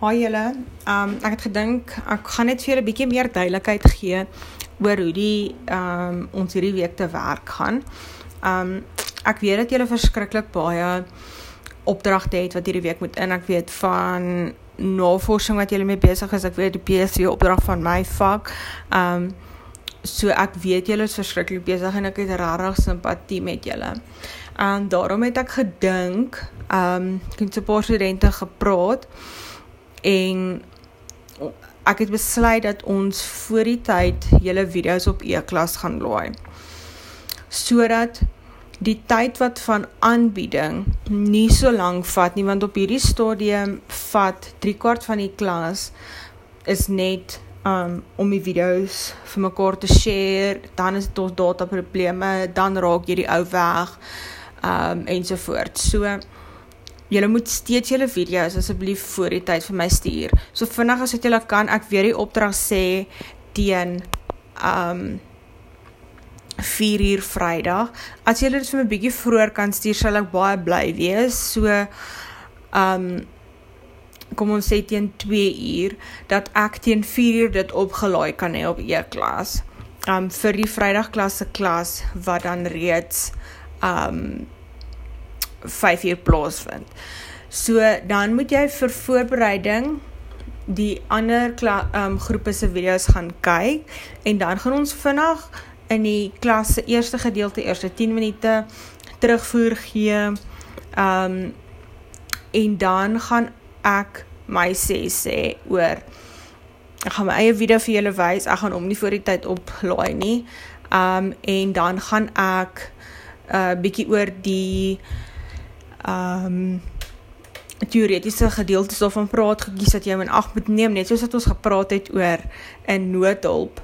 Haai julle. Um ek het gedink ek gaan net vir julle 'n bietjie meer duidelikheid gee oor hoe die um ons hierdie week te werk gaan. Um ek weet dat julle verskriklik baie opdragte het wat hierdie week moet in. Ek weet van navorsing wat julle mee besig is. Ek weet die PhD opdrag van my vak. Um so ek weet julle is verskriklik besig en ek het regtig simpatie met julle. En daarom het ek gedink, um ek het 'n paar studente gepraat en ek het besluit dat ons voor die tyd julle video's op e-klas gaan laai. Sodat die tyd wat van aanbieding nie so lank vat nie want op hierdie stadium vat 3 kwart van die klas is net um om die video's vir mekaar te share, dan is dit ons data probleme, dan raak jy die ou weg um ensovoorts. So Julle moet steeds julle video's asseblief voor die tyd vir my stuur. So vinnig as wat julle kan, ek weer die opdrag sê teen um 4 uur Vrydag. As julle dit vir my bietjie vroeër kan stuur, sal ek baie bly wees. So um kom ons sê teen 2 uur dat ek teen 4 uur dit opgelaai kan hê op e-klas. Um vir die Vrydag klasse klas wat dan reeds um 5 uur plaasvind. So dan moet jy vir voorbereiding die ander um, groepe se video's gaan kyk en dan gaan ons vinnig in die klas se eerste gedeelte eerste 10 minute terugvoer gee. Um en dan gaan ek my sê sê oor ek gaan my eie video vir julle wys. Ek gaan hom nie voor die tyd oplaai nie. Um en dan gaan ek 'n uh, bietjie oor die um teoretiese gedeeltes daarvan praat gekies dat jy in ag moet neem net soos wat ons gepraat het oor 'n noodhulp.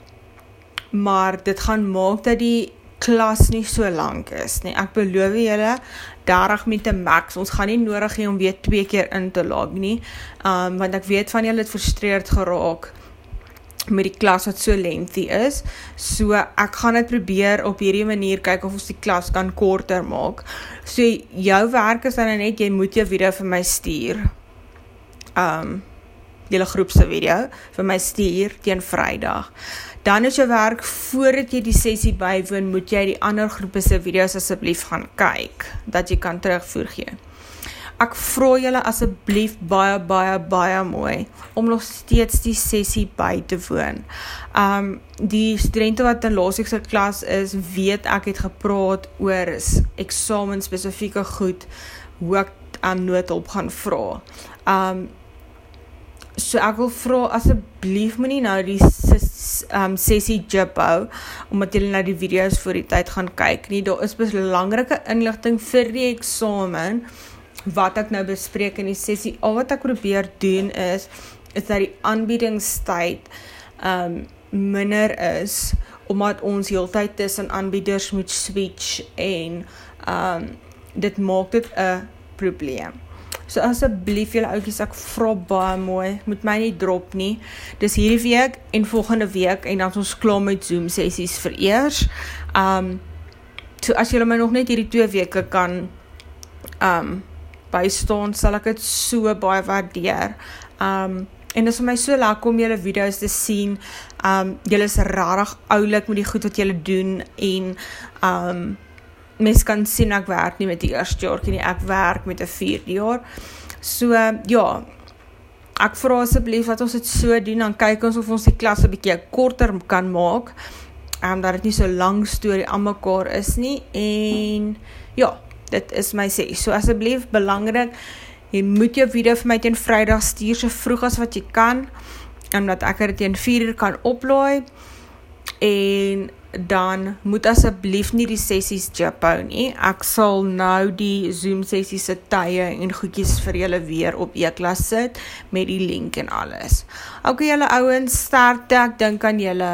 Maar dit gaan maak dat die klas nie so lank is nie. Ek beloof julle 30 minute max. Ons gaan nie nodig hê om weer twee keer in te log nie. Um want ek weet van julle het frustreerd geraak met die klas wat so lengthy is. So ek gaan dit probeer op hierdie manier kyk of ons die klas kan korter maak. So jou werk is dan net jy moet jou video vir my stuur. Um julle groep se video vir my stuur teen Vrydag. Dan is jou werk voordat jy die sessie bywoon, moet jy die ander groepe se video's asseblief gaan kyk dat jy kan terugvoer gee. Ek vra julle asseblief baie baie baie mooi om nog steeds die sessie by te woon. Um die studente wat in laasweek se klas is, weet ek het gepraat oor eksamen spesifieke goed hoe ek aan noodhulp gaan vra. Um so ek wil vra asseblief moenie nou die um sessie jip hou omdat jy na die video's voor die tyd gaan kyk nie. Daar is belangrike inligting vir die eksamen wat ek nou bespreek in die sessie. Al wat ek probeer doen is is dat die aanbiedingstyd um minder is omdat ons heeltyd tussen aanbieders moet switch en um dit maak dit 'n probleem. So asseblief julle ouetjies ek vra baie mooi, moet my nie drop nie. Dis hierdie week en volgende week en dan ons klaar met Zoom sessies vir eers. Um so as julle my nog net hierdie 2 weke kan um bystaan, sal ek dit so baie waardeer. Um en dit is vir my so lekker om julle video's te sien. Um julle is regtig oulik met die goed wat julle doen en um mens kan sien ek werk nie met die eerste jaar nie, ek werk met 'n 4de jaar. So ja, ek vra asseblief dat ons dit so doen dan kyk ons of ons die klas 'n bietjie korter kan maak. Um dat dit nie so lank storie aan mekaar is nie en ja, dit is my sê. So asseblief belangrik, jy moet jou video vir my teen Vrydag stuur so vroeg as wat jy kan omdat ek dit teen 4 uur kan oplaai. En dan moet asseblief nie die sessies jiphou nie. Ek sal nou die Zoom sessie se tye en goedjies vir julle weer op e-klas sit met die link en alles. OK julle ouens, sterkte. Ek dink aan julle.